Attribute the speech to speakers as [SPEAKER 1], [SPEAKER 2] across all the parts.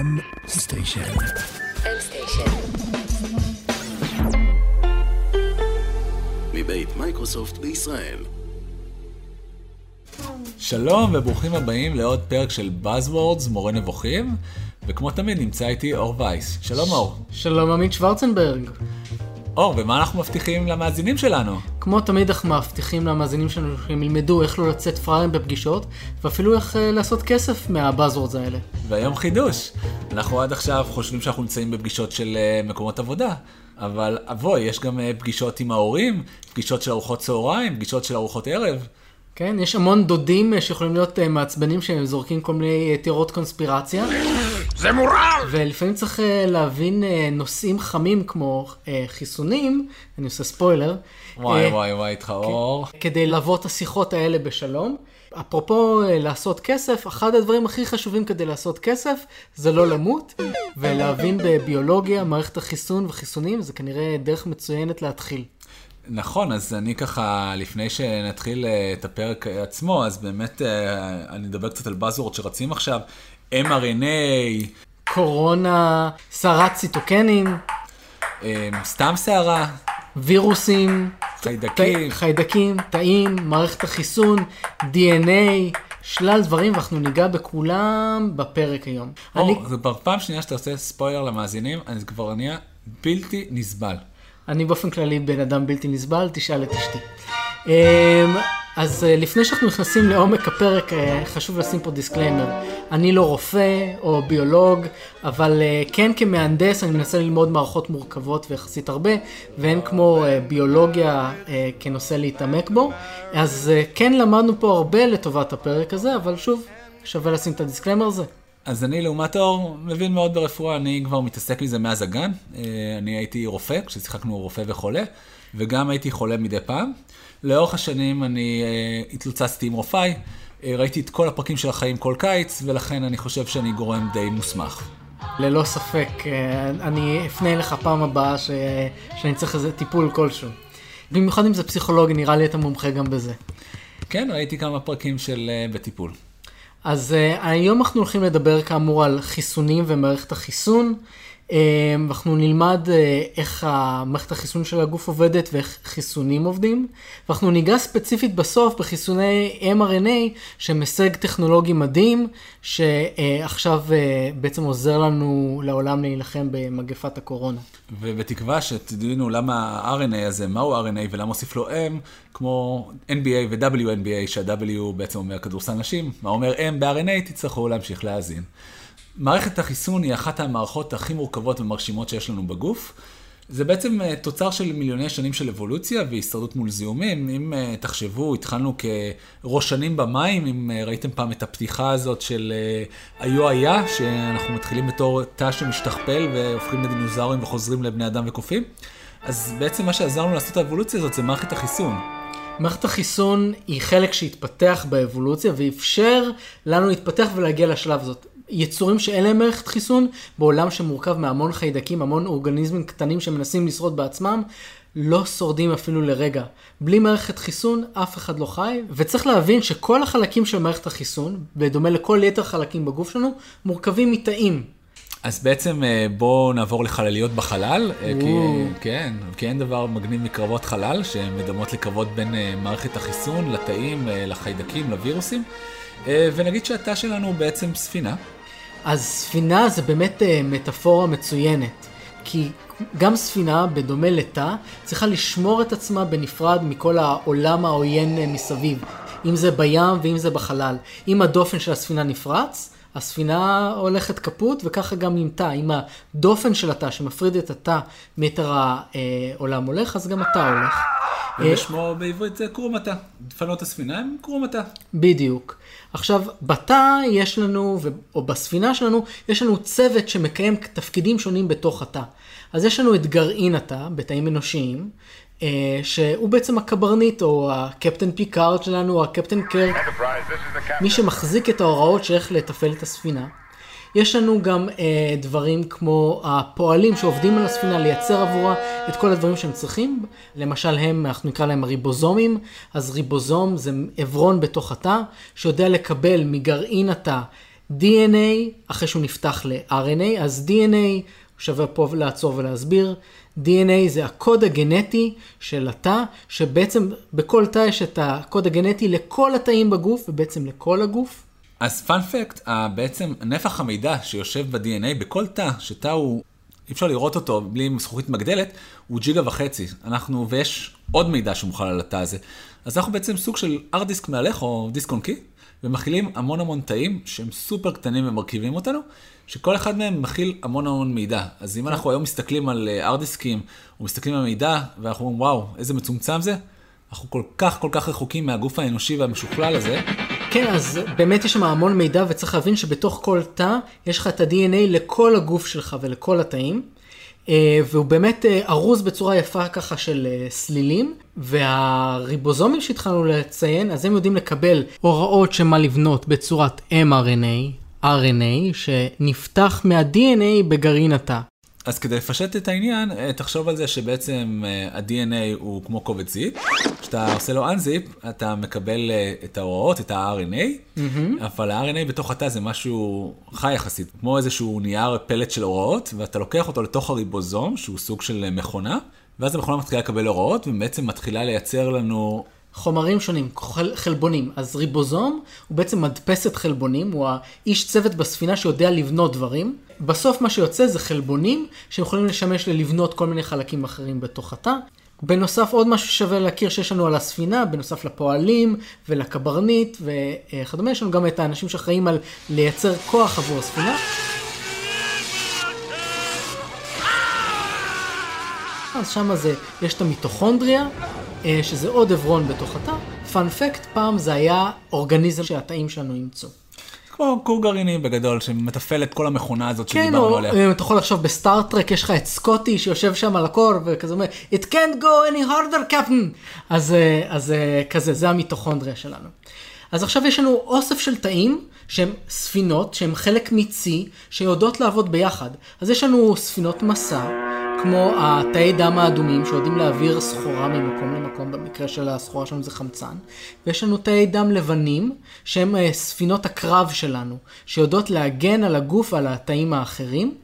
[SPEAKER 1] M Station. מבית מייקרוסופט בישראל.
[SPEAKER 2] שלום וברוכים הבאים לעוד פרק של Buzzwords, מורה נבוכים, וכמו תמיד נמצא איתי אור וייס. שלום אור.
[SPEAKER 3] שלום עמית שוורצנברג.
[SPEAKER 2] אור, ומה אנחנו מבטיחים למאזינים שלנו?
[SPEAKER 3] כמו תמיד אנחנו מבטיחים למאזינים שלנו שהם ילמדו איך לא לצאת פראיירים בפגישות, ואפילו איך uh, לעשות כסף מהבאזוורדס האלה.
[SPEAKER 2] והיום חידוש. אנחנו עד עכשיו חושבים שאנחנו נמצאים בפגישות של uh, מקומות עבודה, אבל אבוי, יש גם uh, פגישות עם ההורים, פגישות של ארוחות צהריים, פגישות של ארוחות ערב.
[SPEAKER 3] כן, יש המון דודים שיכולים להיות uh, מעצבנים שהם זורקים כל מיני תיאוריות קונספירציה.
[SPEAKER 4] זה מורל!
[SPEAKER 3] ולפעמים צריך uh, להבין uh, נושאים חמים כמו uh, חיסונים, אני עושה ספוילר.
[SPEAKER 2] וואי
[SPEAKER 3] uh,
[SPEAKER 2] וואי וואי, איתך אור.
[SPEAKER 3] כדי לעבור את השיחות האלה בשלום. אפרופו uh, לעשות כסף, אחד הדברים הכי חשובים כדי לעשות כסף זה לא למות, ולהבין בביולוגיה, מערכת החיסון וחיסונים, זה כנראה דרך מצוינת להתחיל.
[SPEAKER 2] נכון, אז אני ככה, לפני שנתחיל אה, את הפרק עצמו, אז באמת אה, אני אדבר קצת על Buzzword שרצים עכשיו, mRNA,
[SPEAKER 3] קורונה, סערת ציטוקנים,
[SPEAKER 2] אה, סתם סערה,
[SPEAKER 3] וירוסים,
[SPEAKER 2] חיידקים.
[SPEAKER 3] ת- חיידקים, תאים, מערכת החיסון, DNA, שלל דברים, ואנחנו ניגע בכולם בפרק היום. אני,
[SPEAKER 2] אור, זה כבר פעם שנייה שאתה עושה ספוילר למאזינים, אז כבר נהיה בלתי נסבל.
[SPEAKER 3] אני באופן כללי בן אדם בלתי נסבל, תשאל את אשתי. אמ, אז אה, לפני שאנחנו נכנסים לעומק הפרק, אה, חשוב לשים פה disclaimer. אני לא רופא או ביולוג, אבל אה, כן כמהנדס אני מנסה ללמוד מערכות מורכבות ויחסית הרבה, ואין כמו ביולוגיה כנושא להתעמק בו. אז כן למדנו פה הרבה לטובת הפרק הזה, אבל שוב, שווה לשים את ה disclaimer הזה.
[SPEAKER 2] אז אני לעומת אור מבין מאוד ברפואה, אני כבר מתעסק מזה מאז הגן. אני הייתי רופא, כששיחקנו רופא וחולה, וגם הייתי חולה מדי פעם. לאורך השנים אני אה, התלוצצתי עם רופאי, אה, ראיתי את כל הפרקים של החיים כל קיץ, ולכן אני חושב שאני גורם די מוסמך.
[SPEAKER 3] ללא ספק, אה, אני אפנה אליך פעם הבאה ש... שאני צריך איזה טיפול כלשהו. במיוחד אם זה פסיכולוגי, נראה לי אתה מומחה גם בזה.
[SPEAKER 2] כן, ראיתי כמה פרקים של בטיפול.
[SPEAKER 3] אז uh, היום אנחנו הולכים לדבר כאמור על חיסונים ומערכת החיסון. Uh, אנחנו נלמד uh, איך מערכת החיסון של הגוף עובדת ואיך חיסונים עובדים. ואנחנו ניגע ספציפית בסוף בחיסוני mRNA, שהם הישג טכנולוגי מדהים, שעכשיו uh, בעצם עוזר לנו לעולם להילחם במגפת הקורונה.
[SPEAKER 2] ובתקווה שתדעו למה ה-RNA הזה, מהו RNA ולמה הוסיף לו M, כמו NBA ו-WNBA, שה-W בעצם אומר כדורסל נשים, מה אומר M ב-RNA, תצטרכו להמשיך להאזין. מערכת החיסון היא אחת המערכות הכי מורכבות ומרשימות שיש לנו בגוף. זה בעצם אה, תוצר של מיליוני שנים של אבולוציה והישרדות מול זיהומים. אם אה, תחשבו, התחלנו כראשנים במים, אם אה, ראיתם פעם את הפתיחה הזאת של היו היה, שאנחנו מתחילים בתור תא שמשתכפל והופכים לדינוזאורים וחוזרים לבני אדם וקופים. אז בעצם מה שעזר לנו לעשות את האבולוציה הזאת זה מערכת החיסון.
[SPEAKER 3] מערכת החיסון היא חלק שהתפתח באבולוציה ואפשר לנו להתפתח ולהגיע לשלב הזאת. יצורים שאין להם מערכת חיסון, בעולם שמורכב מהמון חיידקים, המון אורגניזמים קטנים שמנסים לשרוד בעצמם, לא שורדים אפילו לרגע. בלי מערכת חיסון, אף אחד לא חי, וצריך להבין שכל החלקים של מערכת החיסון, בדומה לכל יתר חלקים בגוף שלנו, מורכבים מתאים.
[SPEAKER 2] אז בעצם אה, בואו נעבור לחלליות בחלל, אה, כי, כן, כי אין דבר מגניב מקרבות חלל, שמדמות לקרבות בין אה, מערכת החיסון, לתאים, לחיידקים, לווירוסים, ונגיד שהתא שלנו הוא בעצם ספינה.
[SPEAKER 3] אז ספינה זה באמת uh, מטאפורה מצוינת, כי גם ספינה, בדומה לתא, צריכה לשמור את עצמה בנפרד מכל העולם העוין uh, מסביב, אם זה בים ואם זה בחלל. אם הדופן של הספינה נפרץ, הספינה הולכת כפות, וככה גם עם תא. אם הדופן של התא שמפריד את התא מיתר העולם הולך, אז גם התא הולך.
[SPEAKER 2] ובשמו בעברית זה קרום התא. דפנות הספינה הם קרום התא.
[SPEAKER 3] בדיוק. עכשיו, בתא יש לנו, או בספינה שלנו, יש לנו צוות שמקיים תפקידים שונים בתוך התא. אז יש לנו את גרעין התא, בתאים אנושיים, שהוא בעצם הקברניט, או הקפטן פיקארד שלנו, או הקפטן קירק, מי שמחזיק את ההוראות שאיך לתפעל את הספינה. יש לנו גם אה, דברים כמו הפועלים שעובדים על הספינה לייצר עבורה את כל הדברים שהם צריכים. למשל הם, אנחנו נקרא להם ריבוזומים. אז ריבוזום זה עברון בתוך התא, שיודע לקבל מגרעין התא DNA, אחרי שהוא נפתח ל-RNA, אז DNA, שווה פה לעצור ולהסביר, DNA זה הקוד הגנטי של התא, שבעצם בכל תא יש את הקוד הגנטי לכל התאים בגוף, ובעצם לכל הגוף.
[SPEAKER 2] אז פאנפקט, בעצם נפח המידע שיושב ב-DNA בכל תא, שתא הוא, אי אפשר לראות אותו בלי זכוכית מגדלת, הוא ג'יגה וחצי. אנחנו, ויש עוד מידע שמוכל על התא הזה. אז אנחנו בעצם סוג של ארט דיסק מהלך או דיסק און קי, ומכילים המון המון תאים שהם סופר קטנים ומרכיבים אותנו, שכל אחד מהם מכיל המון המון מידע. אז אם אנחנו היום מסתכלים על ארט דיסקים, או מסתכלים על מידע, ואנחנו אומרים, וואו, איזה מצומצם זה, אנחנו כל כך כל כך רחוקים מהגוף האנושי והמשוכלל הזה.
[SPEAKER 3] כן, אז באמת יש שם המון מידע, וצריך להבין שבתוך כל תא יש לך את ה-DNA לכל הגוף שלך ולכל התאים. אה, והוא באמת אה, ארוז בצורה יפה ככה של אה, סלילים, והריבוזומים שהתחלנו לציין, אז הם יודעים לקבל הוראות שמה לבנות בצורת mRNA, RNA, שנפתח מה-DNA בגרעין התא.
[SPEAKER 2] אז כדי לפשט את העניין, תחשוב על זה שבעצם ה-DNA הוא כמו קובץ זיפ, כשאתה עושה לו unzip, אתה מקבל את ההוראות, את ה-RNA, mm-hmm. אבל ה-RNA בתוך התא זה משהו חי יחסית, כמו איזשהו נייר פלט של הוראות, ואתה לוקח אותו לתוך הריבוזום, שהוא סוג של מכונה, ואז המכונה מתחילה לקבל הוראות, ובעצם מתחילה לייצר לנו...
[SPEAKER 3] חומרים שונים, חל, חלבונים. אז ריבוזום הוא בעצם מדפסת חלבונים, הוא האיש צוות בספינה שיודע לבנות דברים. בסוף מה שיוצא זה חלבונים שיכולים לשמש ללבנות כל מיני חלקים אחרים בתוך התא. בנוסף עוד משהו שווה להכיר שיש לנו על הספינה, בנוסף לפועלים ולקברניט וכדומה, יש לנו גם את האנשים שאחראים על לייצר כוח עבור הספינה. אז שם זה, יש את המיטוכונדריה, שזה עוד עברון בתוך התא. פאנפקט, פעם זה היה אורגניזם שהתאים שלנו אימצו.
[SPEAKER 2] כמו כור גרעיני בגדול, שמתפעל את כל המכונה הזאת כן, שדיברנו עליה.
[SPEAKER 3] כן, אתה יכול לחשוב בסטארט-טרק, יש לך את סקוטי שיושב שם על הקור, וכזה אומר, It can't go any harder, captain. אז, אה, אז אה, כזה, זה המיטוכונדריה שלנו. אז עכשיו יש לנו אוסף של תאים שהם ספינות, שהם חלק מצי, שיודעות לעבוד ביחד. אז יש לנו ספינות מסע, כמו התאי דם האדומים שיודעים להעביר סחורה ממקום למקום, במקרה של הסחורה שלנו זה חמצן, ויש לנו תאי דם לבנים, שהם אה, ספינות הקרב שלנו, שיודעות להגן על הגוף ועל התאים האחרים.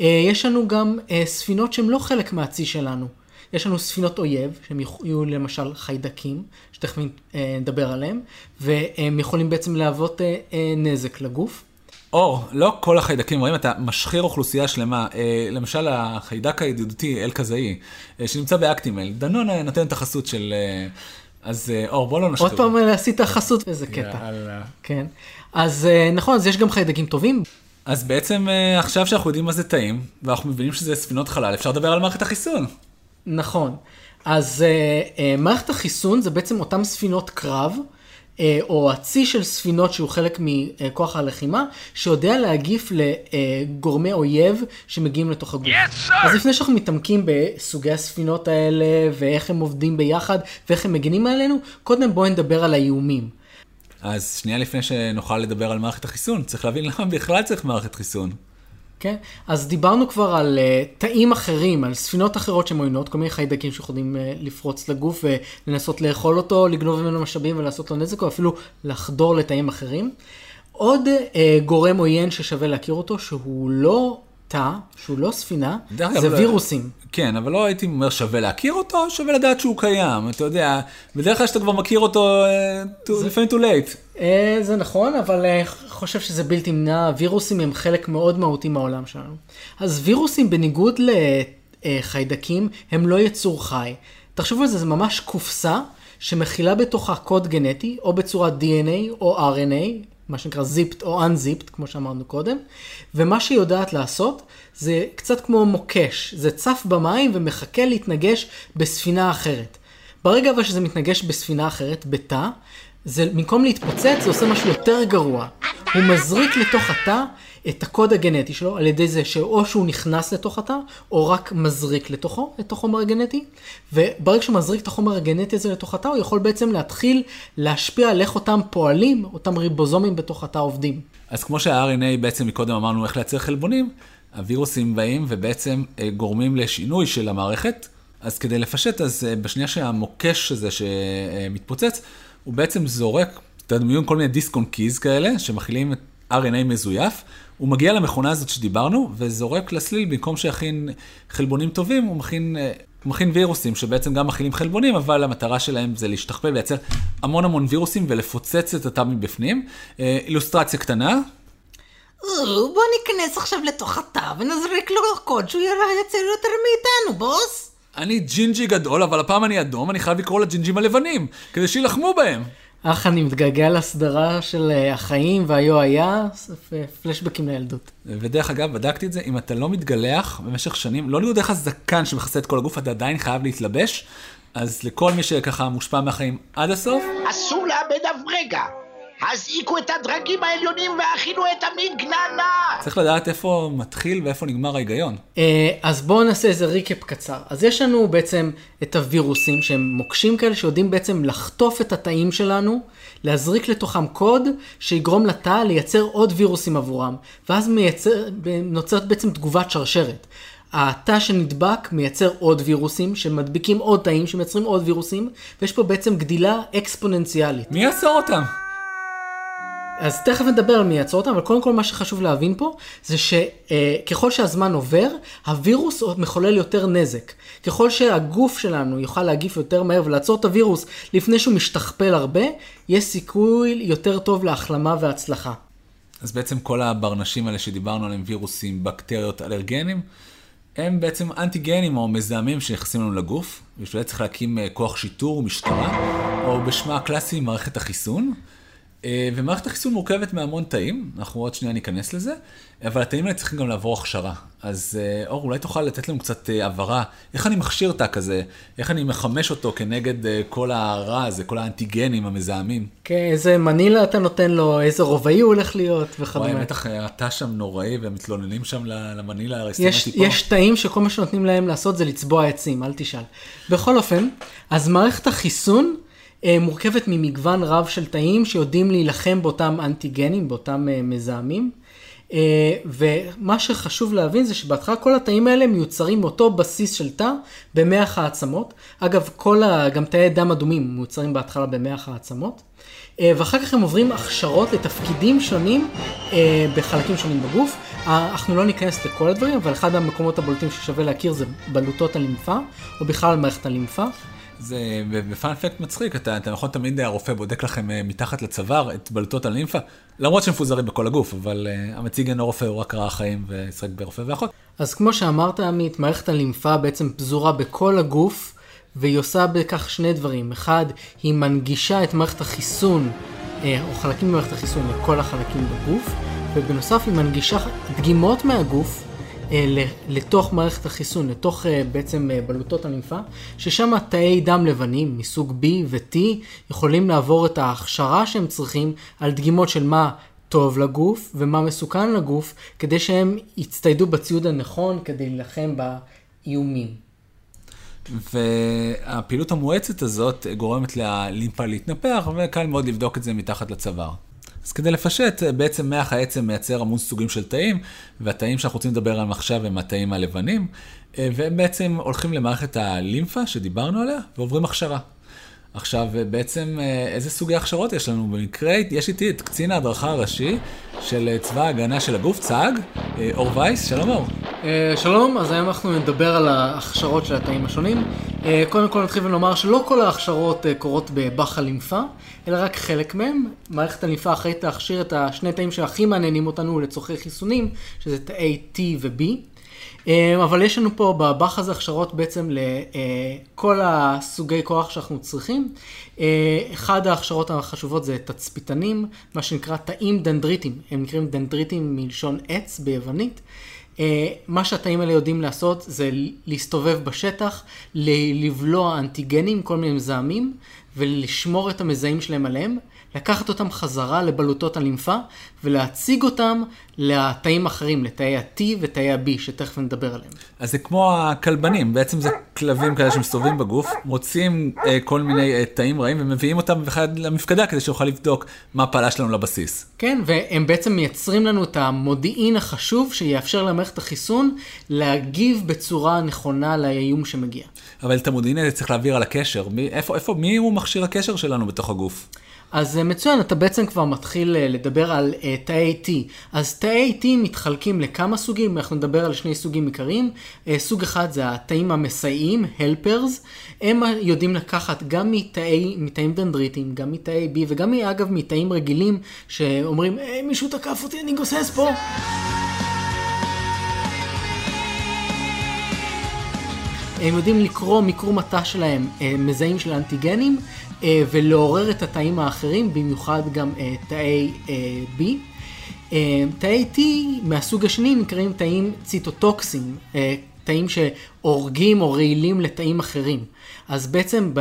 [SPEAKER 3] אה, יש לנו גם אה, ספינות שהן לא חלק מהצי שלנו. יש לנו ספינות אויב, שהם יהיו למשל חיידקים, שתכף נדבר עליהם, והם יכולים בעצם להוות נזק לגוף.
[SPEAKER 2] אור, לא כל החיידקים רואים, אתה משחיר אוכלוסייה שלמה. אה, למשל, החיידק הידידותי, אל-קזאי, אה, שנמצא באקטימל, דנון נותן את החסות של... אה, אז אור, בוא לא נשחיר.
[SPEAKER 3] עוד פעם עשית חסות, איזה קטע. יאללה. כן. אז נכון, אז יש גם חיידקים טובים.
[SPEAKER 2] אז בעצם עכשיו שאנחנו יודעים מה זה טעים, ואנחנו מבינים שזה ספינות חלל, אפשר לדבר על מערכת החיסון.
[SPEAKER 3] נכון. אז מערכת החיסון זה בעצם אותן ספינות קרב. אה, או הצי של ספינות שהוא חלק מכוח הלחימה, שיודע להגיף לגורמי אויב שמגיעים לתוך הגוף. Yes, אז לפני שאנחנו מתעמקים בסוגי הספינות האלה, ואיך הם עובדים ביחד, ואיך הם מגינים עלינו, קודם בואו נדבר על האיומים.
[SPEAKER 2] אז שנייה לפני שנוכל לדבר על מערכת החיסון, צריך להבין למה בכלל צריך מערכת חיסון.
[SPEAKER 3] כן? אז דיברנו כבר על uh, תאים אחרים, על ספינות אחרות שהן עוינות, כל מיני חיידקים שיכולים uh, לפרוץ לגוף ולנסות לאכול אותו, לגנוב ממנו משאבים ולעשות לו נזק, או אפילו לחדור לתאים אחרים. עוד uh, גורם עוין ששווה להכיר אותו, שהוא לא תא, שהוא לא ספינה, זה לא, וירוסים.
[SPEAKER 2] כן, אבל לא הייתי אומר שווה להכיר אותו, שווה לדעת שהוא קיים. אתה יודע, בדרך כלל שאתה כבר מכיר אותו, זה... לפעמים too late.
[SPEAKER 3] זה נכון, אבל חושב שזה בלתי נמנע, וירוסים הם חלק מאוד מהותי מהעולם שלנו. אז וירוסים, בניגוד לחיידקים, הם לא יצור חי. תחשבו על זה, זה ממש קופסה שמכילה בתוכה קוד גנטי, או בצורת DNA או RNA, מה שנקרא זיפט או unzipped, כמו שאמרנו קודם, ומה שהיא יודעת לעשות זה קצת כמו מוקש, זה צף במים ומחכה להתנגש בספינה אחרת. ברגע אבל שזה מתנגש בספינה אחרת, בתא, זה במקום להתפוצץ, זה עושה משהו יותר גרוע. הוא מזריק לתוך התא את הקוד הגנטי שלו, על ידי זה שאו שהוא נכנס לתוך התא, או רק מזריק לתוכו, את החומר הגנטי. וברגע שהוא מזריק את החומר הגנטי הזה לתוך התא, הוא יכול בעצם להתחיל להשפיע על איך אותם פועלים, אותם ריבוזומים בתוך התא עובדים.
[SPEAKER 2] אז כמו שה-RNA בעצם מקודם אמרנו איך לייצר חלבונים, הווירוסים באים ובעצם אה, גורמים לשינוי של המערכת. אז כדי לפשט, אז אה, בשנייה שהמוקש הזה שמתפוצץ, הוא בעצם זורק, תדמיון כל מיני דיסק און קיז כאלה, שמכילים את RNA מזויף, הוא מגיע למכונה הזאת שדיברנו, וזורק לסליל, במקום שיכין חלבונים טובים, הוא מכין, אה, הוא מכין וירוסים, שבעצם גם מכינים חלבונים, אבל המטרה שלהם זה להשתכפל, לייצר המון המון וירוסים ולפוצץ את התא מבפנים. אה, אילוסטרציה קטנה,
[SPEAKER 3] בוא ניכנס עכשיו לתוך התא ונזריק לו קוד שהוא ייצר יותר מאיתנו, בוס.
[SPEAKER 2] אני ג'ינג'י גדול, אבל הפעם אני אדום, אני חייב לקרוא לג'ינג'ים הלבנים, כדי שיילחמו בהם.
[SPEAKER 3] אך אני מתגעגע לסדרה של אה, החיים והיו היה, פלשבקים לילדות.
[SPEAKER 2] ודרך אגב, בדקתי את זה, אם אתה לא מתגלח במשך שנים, לא להיות דרך הזקן שמכסה את כל הגוף, אתה עדיין חייב להתלבש, אז לכל מי שככה מושפע מהחיים עד הסוף,
[SPEAKER 4] אסור לאבד אף רגע. הזעיקו את הדרגים העליונים והכינו את המגננה!
[SPEAKER 2] צריך לדעת איפה מתחיל ואיפה נגמר ההיגיון.
[SPEAKER 3] אה, אז בואו נעשה איזה ריקאפ קצר. אז יש לנו בעצם את הווירוסים שהם מוקשים כאלה שיודעים בעצם לחטוף את התאים שלנו, להזריק לתוכם קוד שיגרום לתא לייצר עוד וירוסים עבורם, ואז מייצר, נוצרת בעצם תגובת שרשרת. התא שנדבק מייצר עוד וירוסים שמדביקים עוד תאים שמייצרים עוד וירוסים, ויש פה בעצם גדילה אקספוננציאלית.
[SPEAKER 2] מי יעצור אותם?
[SPEAKER 3] אז תכף נדבר על מי יעצור אותם, אבל קודם כל מה שחשוב להבין פה, זה שככל שהזמן עובר, הווירוס מחולל יותר נזק. ככל שהגוף שלנו יוכל להגיף יותר מהר ולעצור את הווירוס לפני שהוא משתכפל הרבה, יש סיכוי יותר טוב להחלמה והצלחה.
[SPEAKER 2] אז בעצם כל הברנשים האלה שדיברנו עליהם, וירוסים, בקטריות, אלרגנים, הם בעצם אנטיגנים או מזהמים שנכנסים לנו לגוף, בשביל זה צריך להקים אה, כוח שיטור ומשטרה, או בשמה הקלאסי מערכת החיסון. אה, ומערכת החיסון מורכבת מהמון תאים, אנחנו עוד שנייה ניכנס לזה, אבל התאים האלה צריכים גם לעבור הכשרה. אז אה, אור, אולי תוכל לתת לנו קצת אה, הבהרה, איך אני מכשיר תא כזה, איך אני מחמש אותו כנגד כל הרע הזה, כל האנטיגנים המזהמים.
[SPEAKER 3] כן, איזה מנילה אתה נותן לו, איזה רובעי הוא הולך להיות וכדומה.
[SPEAKER 2] וואי, בטח התא שם נוראי, והם מתלוננים שם למנילה הרסימתי
[SPEAKER 3] פה. יש תאים שכל מה שנותנים להם לעשות זה לצבוע עצים, אל תשאל. בכל אופן, אז מערכת החיסון, מורכבת ממגוון רב של תאים שיודעים להילחם באותם אנטיגנים, באותם אה, מזהמים. אה, ומה שחשוב להבין זה שבהתחלה כל התאים האלה מיוצרים מאותו בסיס של תא במח העצמות. אגב, כל ה... גם תאי דם אדומים מיוצרים בהתחלה במח העצמות. ואחר כך הם עוברים הכשרות לתפקידים שונים בחלקים שונים בגוף. אנחנו לא ניכנס לכל הדברים, אבל אחד המקומות הבולטים ששווה להכיר זה בלוטות הלימפה, או בכלל מערכת הלימפה.
[SPEAKER 2] זה בפאנפקט מצחיק, אתה, אתה נכון תמיד הרופא בודק לכם אה, מתחת לצוואר את בלוטות הלימפה, למרות שהם מפוזרים בכל הגוף, אבל uh, המציג אינו רופא, הוא רק ראה חיים וישחק ברופא ואחות.
[SPEAKER 3] אז כמו שאמרת עמית, מערכת הלימפה בעצם פזורה בכל הגוף, והיא עושה בכך שני דברים. אחד, היא מנגישה את מערכת החיסון, אה, או חלקים ממערכת החיסון לכל החלקים בגוף, ובנוסף היא מנגישה דגימות מהגוף לתוך מערכת החיסון, לתוך אה, בעצם אה, בלוטות הלימפה, ששם תאי דם לבנים מסוג B ו-T יכולים לעבור את ההכשרה שהם צריכים על דגימות של מה טוב לגוף ומה מסוכן לגוף, כדי שהם יצטיידו בציוד הנכון כדי להילחם באיומים.
[SPEAKER 2] והפעילות המואצת הזאת גורמת ללימפה להתנפח, וקל מאוד לבדוק את זה מתחת לצוואר. אז כדי לפשט, בעצם מח העצם מייצר המון סוגים של תאים, והתאים שאנחנו רוצים לדבר עליהם עכשיו הם התאים הלבנים, אה, והם בעצם הולכים למערכת הלימפה שדיברנו עליה, ועוברים הכשרה. עכשיו, בעצם אה, איזה סוגי הכשרות יש לנו? במקרה, יש איתי את קצין ההדרכה הראשי של אה, צבא ההגנה של הגוף, צה"ג, אור וייס, שלום אור.
[SPEAKER 3] שלום, אז היום אנחנו נדבר על ההכשרות של התאים השונים. קודם כל נתחיל ונאמר שלא כל ההכשרות קורות בבאח הלימפה, אלא רק חלק מהם. מערכת הלימפה אחראית להכשיר את השני תאים שהכי מעניינים אותנו לצורכי חיסונים, שזה תאי T ו-B. אה, אבל יש לנו פה בבאח הזה הכשרות בעצם לכל הסוגי כוח שאנחנו צריכים. אה, אחד ההכשרות החשובות זה תצפיתנים, מה שנקרא תאים דנדריטים. הם נקראים דנדריטים מלשון עץ ביוונית. אה, מה שהתאים האלה יודעים לעשות זה להסתובב בשטח, לבלוע אנטיגנים, כל מיני מזהמים, ולשמור את המזהים שלהם עליהם, לקחת אותם חזרה לבלוטות הלימפה ולהציג אותם לתאים אחרים, לתאי ה-T ותאי ה-B, שתכף נדבר עליהם.
[SPEAKER 2] אז זה כמו הכלבנים, בעצם זה כלבים כאלה שמסתובבים בגוף, מוצאים אה, כל מיני אה, תאים רעים ומביאים אותם בכלל למפקדה כדי שיוכל לבדוק מה פעלה שלנו לבסיס.
[SPEAKER 3] כן, והם בעצם מייצרים לנו את המודיעין החשוב שיאפשר למערכת החיסון להגיב בצורה נכונה לאיום שמגיע.
[SPEAKER 2] אבל את המודיעין הזה צריך להעביר על הקשר, מי, איפה, איפה, מי הוא מכשיר הקשר שלנו בתוך הגוף?
[SPEAKER 3] אז אה, מצוין, אתה בעצם כבר מתחיל אה, לדבר על אה, תאי T. אז תאי T מתחלקים לכמה סוגים, אנחנו נדבר על שני סוגים עיקריים. אה, סוג אחד זה התאים המסייעים, helpers. הם יודעים לקחת גם מתאי, מתאים דנדריטיים, גם מתאי B וגם אגב מתאים רגילים שאומרים, "אה, מישהו תקף אותי, אני גוסס פה. הם יודעים לקרוא מיקור מטע שלהם מזהים של אנטיגנים ולעורר את התאים האחרים, במיוחד גם אה, תאי אה, B. אה, תאי T מהסוג השני נקראים תאים ציטוטוקסים, אה, תאים שהורגים או רעילים לתאים אחרים. אז בעצם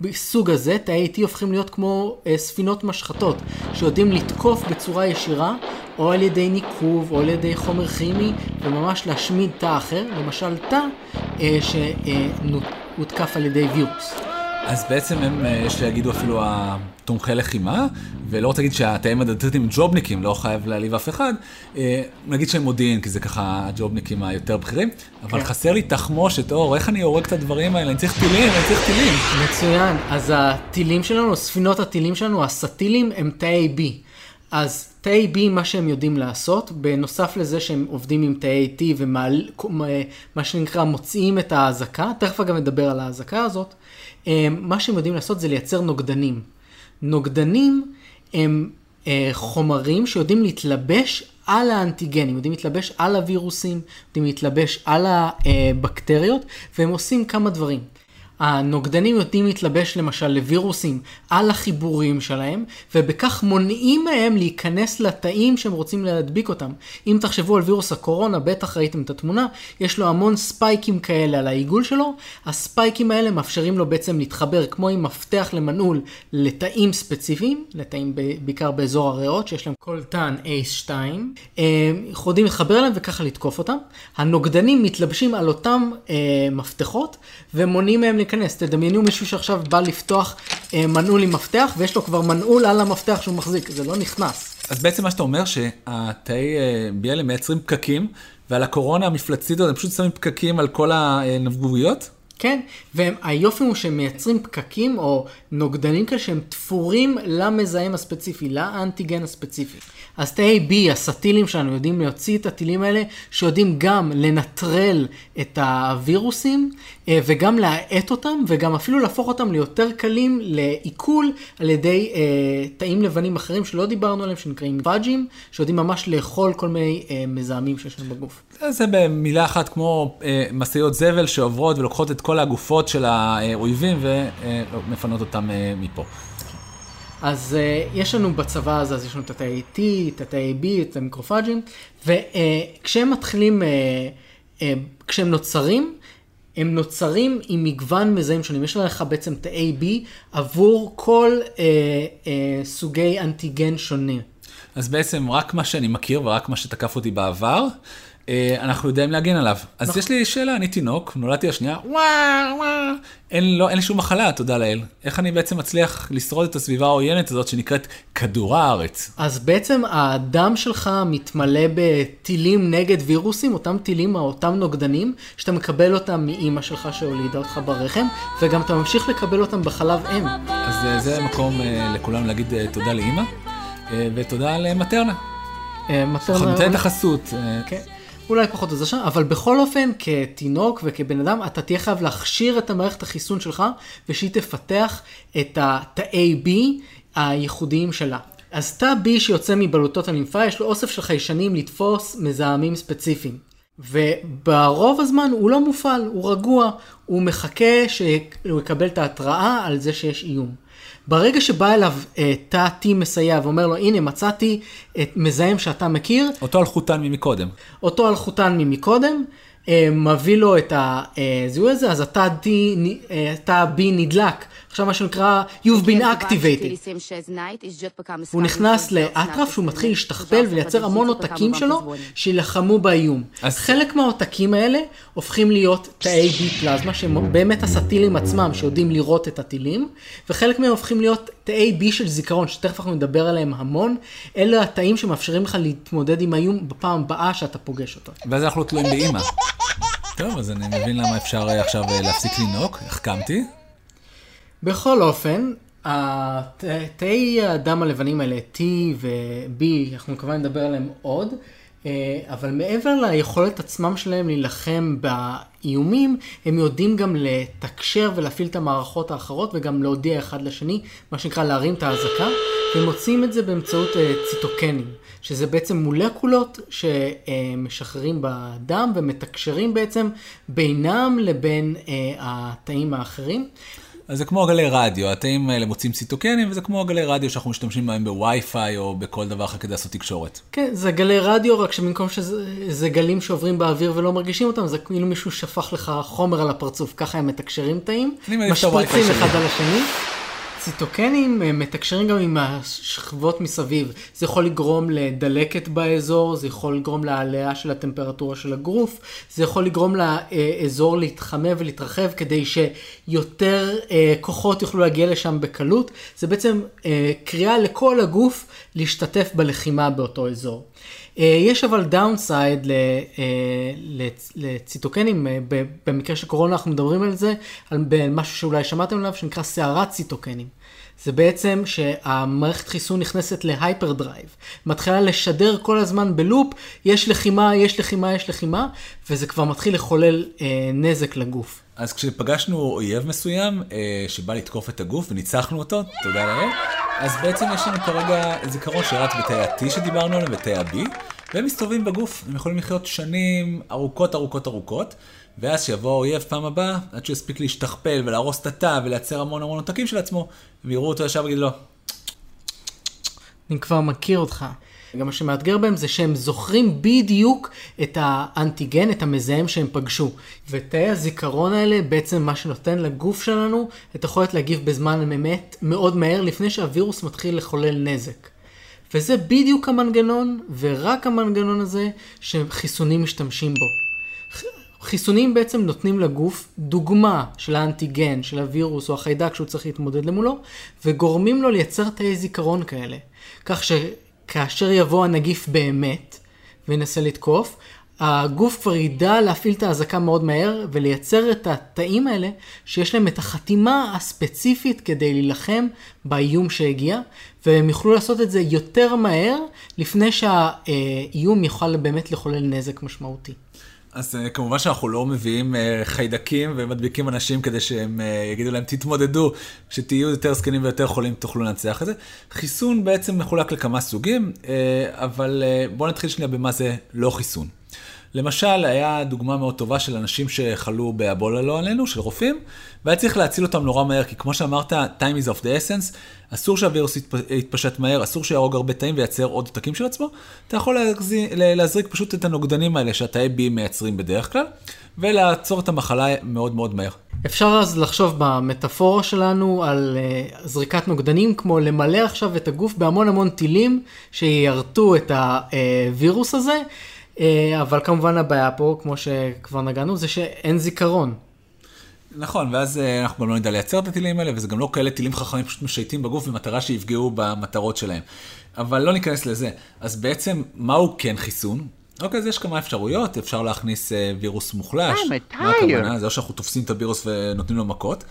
[SPEAKER 3] בסוג הזה תאי T הופכים להיות כמו אה, ספינות משחטות, שיודעים לתקוף בצורה ישירה, או על ידי ניקוב, או על ידי חומר כימי, וממש להשמיד תא אחר, למשל תא אה, שהותקף על ידי וירוס.
[SPEAKER 2] אז בעצם הם, אה, יש שיגידו אפילו התומכי לחימה, ולא רוצה להגיד שהתאים הדתיים הם ג'ובניקים, לא חייב להעליב אף אחד, אה, נגיד שהם מודיעין, כי זה ככה הג'ובניקים היותר בכירים, אבל
[SPEAKER 3] כן.
[SPEAKER 2] חסר לי תחמושת, אור, איך אני הורג את הדברים האלה? אני צריך טילים, אני צריך טילים.
[SPEAKER 3] מצוין, אז הטילים שלנו, ספינות הטילים שלנו, הסטילים, הם תאי B. אז תאי B, מה שהם יודעים לעשות, בנוסף לזה שהם עובדים עם תאי T ומה שנקרא מוציאים את האזעקה, תכף גם נדבר על האזעקה הזאת, מה שהם יודעים לעשות זה לייצר נוגדנים. נוגדנים הם אה, חומרים שיודעים להתלבש על האנטיגנים, יודעים להתלבש על הווירוסים, יודעים להתלבש על הבקטריות, והם עושים כמה דברים. הנוגדנים יודעים להתלבש למשל לווירוסים על החיבורים שלהם, ובכך מונעים מהם להיכנס לתאים שהם רוצים להדביק אותם. אם תחשבו על וירוס הקורונה, בטח ראיתם את התמונה, יש לו המון ספייקים כאלה על העיגול שלו, הספייקים האלה מאפשרים לו בעצם להתחבר כמו עם מפתח למנעול לתאים ספציפיים, לתאים בעיקר באזור הריאות, שיש להם קולטן ACE2, אה, יכולים לחבר אליהם וככה לתקוף אותם. הנוגדנים מתלבשים על אותם אה, מפתחות ומונעים מהם להיכנס. תדמיינו מישהו שעכשיו בא לפתוח אה, מנעול עם מפתח ויש לו כבר מנעול על המפתח שהוא מחזיק, זה לא נכנס.
[SPEAKER 2] אז בעצם מה שאתה אומר שהתאי אה, B האלה מייצרים פקקים, ועל הקורונה המפלצתית הזאת הם פשוט שמים פקקים על כל הנבגוביות?
[SPEAKER 3] כן, והיופי הוא שהם מייצרים פקקים או נוגדנים כאלה שהם תפורים למזהם הספציפי, לאנטיגן הספציפי. אז תאי B, הסטילים שלנו, יודעים להוציא את הטילים האלה, שיודעים גם לנטרל את הווירוסים, אה, וגם להאט אותם, וגם אפילו להפוך אותם ליותר קלים לעיכול על ידי אה, תאים לבנים אחרים שלא דיברנו עליהם, שנקראים פאג'ים, שיודעים ממש לאכול כל מיני אה, מזהמים שיש לנו בגוף.
[SPEAKER 2] זה במילה אחת כמו אה, משאיות זבל שעוברות ולוקחות את כל הגופות של האויבים ומפנות אותם אה, מפה.
[SPEAKER 3] אז uh, יש לנו בצבא הזה, אז יש לנו את התאי T, את התאי B, את המיקרופאג'ים, וכשהם מתחילים, uh, uh, כשהם נוצרים, הם נוצרים עם מגוון מזהים שונים. יש לך בעצם תאי B עבור כל uh, uh, סוגי אנטיגן שונה.
[SPEAKER 2] אז בעצם רק מה שאני מכיר ורק מה שתקף אותי בעבר, אה, אנחנו יודעים להגן עליו. אז יש לי שאלה, אני תינוק, נולדתי השנייה, וואו, וואו, אין, לא, אין לי שום מחלה, תודה לאל. איך אני בעצם מצליח לשרוד את הסביבה העוינת הזאת שנקראת כדור הארץ?
[SPEAKER 3] אז בעצם הדם שלך מתמלא בטילים נגד וירוסים, אותם טילים, אותם נוגדנים, שאתה מקבל אותם מאימא שלך שהולידה אותך ברחם, וגם אתה ממשיך לקבל אותם בחלב אם.
[SPEAKER 2] אז זה המקום לכולם להגיד תודה לאימא, ותודה למטרנה.
[SPEAKER 3] אה, מטרנה-
[SPEAKER 2] נותן את החסות. אה,
[SPEAKER 3] כן. אולי פחות עוזר שם, אבל בכל אופן, כתינוק וכבן אדם, אתה תהיה חייב להכשיר את המערכת החיסון שלך, ושהיא תפתח את התאי B הייחודיים שלה. אז תא B שיוצא מבלוטות הלימפה, יש לו אוסף של חיישנים לתפוס מזהמים ספציפיים. וברוב הזמן הוא לא מופעל, הוא רגוע, הוא מחכה שהוא יקבל את ההתראה על זה שיש איום. ברגע שבא אליו אה, תא T מסייע ואומר לו, הנה מצאתי את מזהם שאתה מכיר,
[SPEAKER 2] אותו אלחוטן ממקודם.
[SPEAKER 3] אותו אלחוטן ממקודם, אה, מביא לו את הזיהוי הזה, אז התא D, אה, תא B נדלק. עכשיו מה שנקרא, you've been activated. הוא נכנס לאטרף שהוא מתחיל להשתכפל ולייצר המון עותקים שלו שילחמו באיום.
[SPEAKER 2] אז-
[SPEAKER 3] חלק מהעותקים האלה הופכים להיות תאי B פלזמה שהם באמת הסטילים עצמם שיודעים לראות את הטילים וחלק מהם הופכים להיות תאי B של זיכרון שתכף אנחנו נדבר עליהם המון. אלה התאים שמאפשרים לך להתמודד עם האיום בפעם הבאה שאתה פוגש אותו.
[SPEAKER 2] ואז אנחנו תלויים באימא. טוב, אז אני מבין למה אפשר אה, עכשיו אה, להפסיק לנהוג, החכמתי.
[SPEAKER 3] בכל אופן, תאי הדם הלבנים האלה, T ו-B, אנחנו כמובן נדבר עליהם עוד, אה, אבל מעבר ליכולת עצמם שלהם להילחם באיומים, הם יודעים גם לתקשר ולהפעיל את המערכות האחרות וגם להודיע אחד לשני, מה שנקרא להרים את האזעקה, והם מוצאים את זה באמצעות אה, ציטוקנים, שזה בעצם מולקולות שמשחררים בדם ומתקשרים בעצם בינם לבין אה, התאים האחרים.
[SPEAKER 2] אז זה כמו גלי רדיו, התאים האלה מוצאים ציטוקנים, וזה כמו גלי רדיו שאנחנו משתמשים בהם בווי-פיי או בכל דבר אחר כדי לעשות תקשורת.
[SPEAKER 3] כן, זה גלי רדיו, רק שבמקום שזה גלים שעוברים באוויר ולא מרגישים אותם, זה כאילו מישהו שפך לך חומר על הפרצוף, ככה הם מתקשרים תאים, משפריצים אחד על השני. ציטוקנים מתקשרים גם עם השכבות מסביב. זה יכול לגרום לדלקת באזור, זה יכול לגרום להעלאה של הטמפרטורה של הגרוף, זה יכול לגרום לאזור להתחמם ולהתרחב כדי שיותר אה, כוחות יוכלו להגיע לשם בקלות. זה בעצם אה, קריאה לכל הגוף להשתתף בלחימה באותו אזור. אה, יש אבל downside לציטוקנים, במקרה של קורונה אנחנו מדברים על זה, על משהו שאולי שמעתם עליו, שנקרא סערת ציטוקנים. זה בעצם שהמערכת חיסון נכנסת ל hyper drive, מתחילה לשדר כל הזמן ב loop, יש לחימה, יש לחימה, יש לחימה, וזה כבר מתחיל לחולל אה, נזק לגוף.
[SPEAKER 2] אז כשפגשנו אויב מסוים אה, שבא לתקוף את הגוף וניצחנו אותו, תודה לאל, אז בעצם יש לנו כרגע זיכרון שרץ בתאי ה-T שדיברנו עליהם ותאי ה-B, והם מסתובבים בגוף, הם יכולים לחיות שנים ארוכות ארוכות ארוכות. ואז שיבוא האויב פעם הבאה, עד שהוא יספיק להשתכפל ולהרוס את התא ולייצר המון המון עותקים של עצמו, הם יראו אותו ישר ויגידו לו,
[SPEAKER 3] אני כבר מכיר אותך. גם מה שמאתגר בהם זה שהם זוכרים בדיוק את האנטיגן, את המזהם שהם פגשו. ותאי הזיכרון האלה בעצם מה שנותן לגוף שלנו את היכולת להגיב בזמן אמת מאוד מהר לפני שהווירוס מתחיל לחולל נזק. וזה בדיוק המנגנון, ורק המנגנון הזה, שחיסונים משתמשים בו. חיסונים בעצם נותנים לגוף דוגמה של האנטיגן, של הווירוס או החיידק שהוא צריך להתמודד למולו, וגורמים לו לייצר תאי זיכרון כאלה. כך שכאשר יבוא הנגיף באמת וינסה לתקוף, הגוף כבר ידע להפעיל את האזעקה מאוד מהר ולייצר את התאים האלה שיש להם את החתימה הספציפית כדי להילחם באיום שהגיע והם יוכלו לעשות את זה יותר מהר לפני שהאיום יוכל באמת לחולל נזק משמעותי.
[SPEAKER 2] אז uh, כמובן שאנחנו לא מביאים uh, חיידקים ומדביקים אנשים כדי שהם uh, יגידו להם תתמודדו, כשתהיו יותר זקנים ויותר חולים תוכלו לנצח את זה. חיסון בעצם מחולק לכמה סוגים, אבל בואו נתחיל שנייה במה זה לא חיסון. למשל, היה דוגמה מאוד טובה של אנשים שחלו באבולה לא עלינו, של רופאים, והיה צריך להציל אותם נורא מהר, כי כמו שאמרת, time is of the essence, אסור שהווירוס יתפשט מהר, אסור שיהרוג הרבה תאים וייצר עוד תקים של עצמו. אתה יכול להזריק, להזריק פשוט את הנוגדנים האלה שהתאי B מייצרים בדרך כלל, ולעצור את המחלה מאוד מאוד מהר.
[SPEAKER 3] אפשר אז לחשוב במטאפורה שלנו על uh, זריקת נוגדנים, כמו למלא עכשיו את הגוף בהמון המון טילים שיירטו את הווירוס הזה. אה, אבל כמובן הבעיה פה, כמו שכבר נגענו, זה שאין זיכרון.
[SPEAKER 2] נכון, ואז אה, אנחנו גם לא נדע לייצר את הטילים האלה, וזה גם לא כאלה טילים חכמים פשוט משייטים בגוף במטרה שיפגעו במטרות שלהם. אבל לא ניכנס לזה. אז בעצם, מהו כן חיסון? אוקיי, אז יש כמה אפשרויות, אפשר להכניס אה, וירוס מוחלש. מה הכוונה? זה לא שאנחנו תופסים את הווירוס ונותנים לו מכות.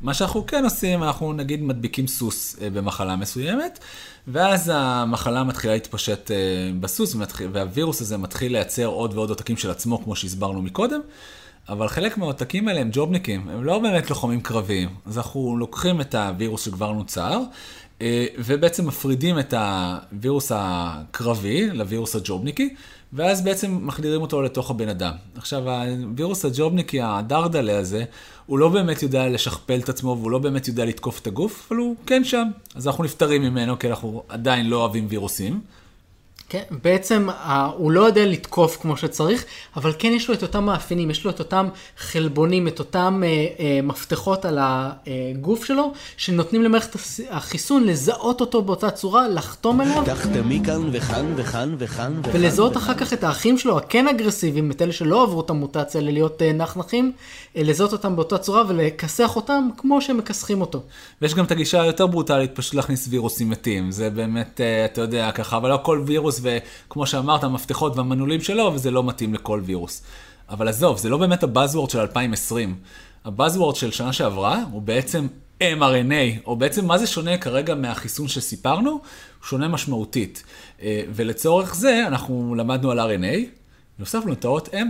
[SPEAKER 2] מה שאנחנו כן עושים, אנחנו נגיד מדביקים סוס במחלה מסוימת, ואז המחלה מתחילה להתפשט אה, בסוס, והווירוס הזה מתחיל לייצר עוד ועוד עותקים של עצמו, כמו שהסברנו מקודם. אבל חלק מהעותקים האלה הם ג'ובניקים, הם לא באמת לוחמים קרביים. אז אנחנו לוקחים את הווירוס שכבר נוצר, אה, ובעצם מפרידים את הווירוס הקרבי לווירוס הג'ובניקי, ואז בעצם מחדירים אותו לתוך הבן אדם. עכשיו, הווירוס הג'ובניקי, הדרדלה הזה, הוא לא באמת יודע לשכפל את עצמו, והוא לא באמת יודע לתקוף את הגוף, אבל הוא כן שם. אז אנחנו נפטרים ממנו, כי אנחנו עדיין לא אוהבים וירוסים.
[SPEAKER 3] כן, בעצם הוא לא יודע לתקוף כמו שצריך, אבל כן יש לו את אותם מאפיינים, יש לו את אותם חלבונים, את אותם אה, אה, מפתחות על הגוף שלו, שנותנים למערכת החיסון לזהות אותו באותה צורה, לחתום אליו.
[SPEAKER 1] תחתמי כאן וכאן וכאן וכאן וכאן.
[SPEAKER 3] ולזהות אחר כך את האחים שלו, הכן אגרסיביים, את אלה שלא עברו את המוטציה ללהיות אה, נחנחים, אה, לזהות אותם באותה צורה ולכסח אותם כמו שהם מכסחים אותו.
[SPEAKER 2] ויש גם את הגישה היותר ברוטלית, פשוט להכניס וירוסים מתים. זה באמת, אה, אתה יודע, ככה, אבל לא כל וירוס וכמו שאמרת, המפתחות והמנעולים שלו, וזה לא מתאים לכל וירוס. אבל עזוב, זה לא באמת הבאזוורד של 2020. הבאזוורד של שנה שעברה הוא בעצם mRNA, או בעצם מה זה שונה כרגע מהחיסון שסיפרנו? הוא שונה משמעותית. אה, ולצורך זה אנחנו למדנו על RNA, והוספנו את האות M.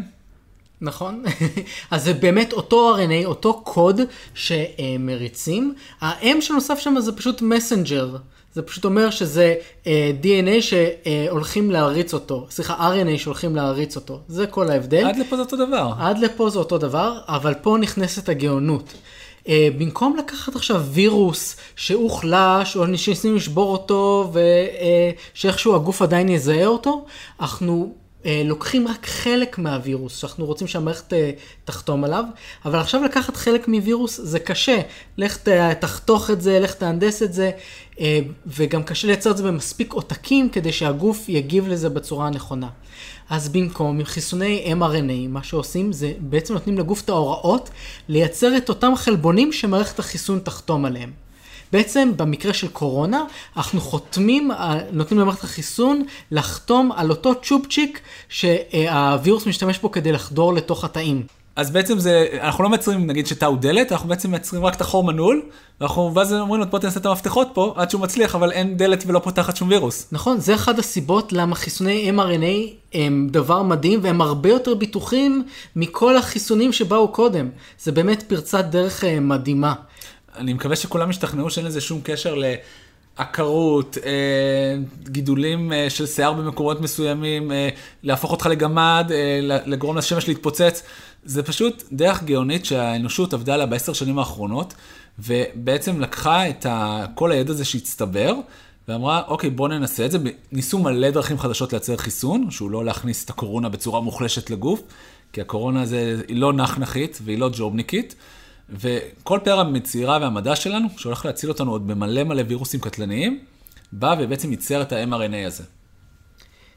[SPEAKER 3] נכון, אז זה באמת אותו RNA, אותו קוד שמריצים. ה-M שנוסף שם זה פשוט מסנג'ר. זה פשוט אומר שזה uh, DNA שהולכים להריץ אותו, סליחה, RNA שהולכים להריץ אותו, זה כל ההבדל.
[SPEAKER 2] עד לפה זה אותו דבר.
[SPEAKER 3] עד לפה זה אותו דבר, אבל פה נכנסת הגאונות. Uh, במקום לקחת עכשיו וירוס שהוחלש, או ניסינו לשבור אותו, ושאיכשהו uh, הגוף עדיין יזהה אותו, אנחנו אה, לוקחים רק חלק מהווירוס, שאנחנו רוצים שהמערכת אה, תחתום עליו, אבל עכשיו לקחת חלק מווירוס זה קשה. לך תחתוך את זה, לך תהנדס את זה, אה, וגם קשה לייצר את זה במספיק עותקים כדי שהגוף יגיב לזה בצורה הנכונה. אז במקום עם חיסוני mRNA, מה שעושים זה בעצם נותנים לגוף את ההוראות לייצר את אותם חלבונים שמערכת החיסון תחתום עליהם. בעצם במקרה של קורונה, אנחנו חותמים, נותנים למערכת החיסון לחתום על אותו צ'ופצ'יק שהווירוס משתמש בו כדי לחדור לתוך התאים.
[SPEAKER 2] אז בעצם זה, אנחנו לא מייצרים נגיד שתא הוא דלת, אנחנו בעצם מייצרים רק את החור מנעול, ואנחנו ואז אומרים לו בוא תנסה את המפתחות פה עד שהוא מצליח, אבל אין דלת ולא פותחת שום וירוס.
[SPEAKER 3] נכון, זה אחת הסיבות למה חיסוני mRNA הם דבר מדהים והם הרבה יותר ביטוחים מכל החיסונים שבאו קודם. זה באמת פרצת דרך אה, מדהימה.
[SPEAKER 2] אני מקווה שכולם ישתכנעו שאין לזה שום קשר לעקרות, אה, גידולים אה, של שיער במקומות מסוימים, אה, להפוך אותך לגמד, לגרום לשמש להתפוצץ. זה פשוט דרך גאונית שהאנושות עבדה עליה בעשר שנים האחרונות, ובעצם לקחה את כל הידע הזה שהצטבר, ואמרה, אוקיי, בוא ננסה את זה. ניסו מלא דרכים חדשות לייצר חיסון, שהוא לא להכניס את הקורונה בצורה מוחלשת לגוף, כי הקורונה זה, היא לא נחנחית והיא לא ג'ובניקית. וכל פאר המצירה והמדע שלנו, שהולך להציל אותנו עוד במלא מלא וירוסים קטלניים, בא ובעצם ייצר את ה-mRNA הזה.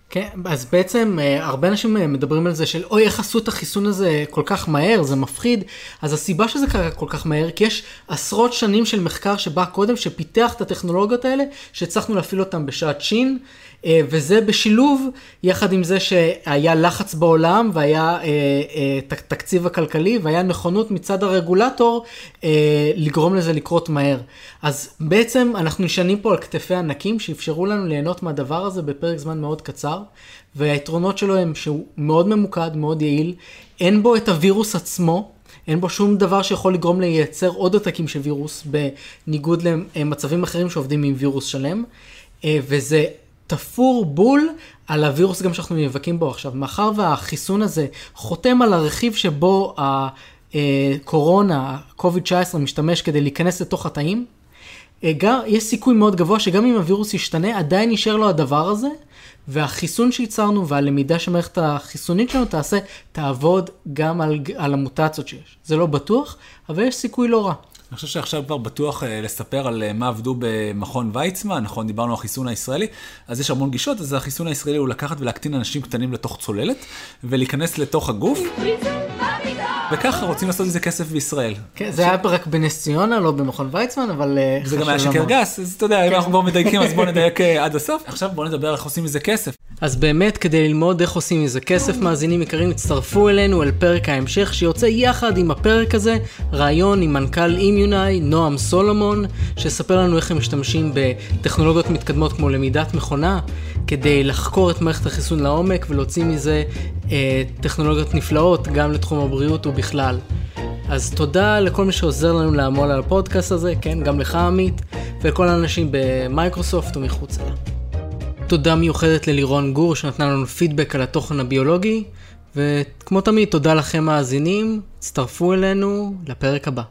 [SPEAKER 3] כן, אז בעצם אה, הרבה אנשים אה, מדברים על זה של אוי, איך עשו את החיסון הזה כל כך מהר, זה מפחיד. אז הסיבה שזה קרה כל כך מהר, כי יש עשרות שנים של מחקר שבא קודם, שפיתח את הטכנולוגיות האלה, שהצלחנו להפעיל אותם בשעת שין. אה, וזה בשילוב, יחד עם זה שהיה לחץ בעולם והיה אה, אה, תקציב הכלכלי והיה נכונות מצד הרגולטור לגרום לזה לקרות מהר. אז בעצם אנחנו נשענים פה על כתפי ענקים שאפשרו לנו ליהנות מהדבר הזה בפרק זמן מאוד קצר, והיתרונות שלו הם שהוא מאוד ממוקד, מאוד יעיל, אין בו את הווירוס עצמו. אין בו שום דבר שיכול לגרום לייצר עוד עותקים של וירוס, בניגוד למצבים אחרים שעובדים עם וירוס שלם. וזה תפור בול על הווירוס גם שאנחנו נאבקים בו עכשיו. מאחר והחיסון הזה חותם על הרכיב שבו הקורונה, ה-COVID-19 משתמש כדי להיכנס לתוך התאים, אה, יש סיכוי מאוד גבוה שגם אם הווירוס ישתנה, עדיין יישאר לו הדבר הזה, והחיסון שייצרנו והלמידה שמערכת החיסונית שלנו תעשה, תעבוד גם על, על המוטציות שיש. זה לא בטוח, אבל יש סיכוי לא רע.
[SPEAKER 2] אני חושב שעכשיו כבר בטוח אה, לספר על אה, מה עבדו במכון ויצמן, נכון, דיברנו על החיסון הישראלי, אז יש המון גישות, אז החיסון הישראלי הוא לקחת ולהקטין אנשים קטנים לתוך צוללת, ולהיכנס לתוך הגוף, וככה רוצים לעשות איזה כסף בישראל.
[SPEAKER 3] כן, זה היה רק בנס ציונה, לא במכון ויצמן, אבל...
[SPEAKER 2] אה, זה גם היה שקר גס, אז אתה יודע, אם כן. אנחנו כבר מדייקים, אז בואו נדייק עד הסוף. עכשיו בואו נדבר איך עושים מזה כסף.
[SPEAKER 3] אז באמת, כדי ללמוד איך עושים מזה כסף, מאזינים יקרים, הצטרפו אלינו אל פרק ההמשך, שיוצא יחד עם הפרק הזה, ראיון עם מנכ"ל אימיונאי, נועם סולומון, שיספר לנו איך הם משתמשים בטכנולוגיות מתקדמות כמו למידת מכונה, כדי לחקור את מערכת החיסון לעומק ולהוציא מזה אה, טכנולוגיות נפלאות גם לתחום הבריאות ובכלל. אז תודה לכל מי שעוזר לנו לעמול על הפודקאסט הזה, כן, גם לך עמית, ולכל האנשים במייקרוסופט ומחוצה לה. תודה מיוחדת ללירון גור שנתנה לנו פידבק על התוכן הביולוגי, וכמו תמיד, תודה לכם מאזינים, הצטרפו אלינו לפרק הבא.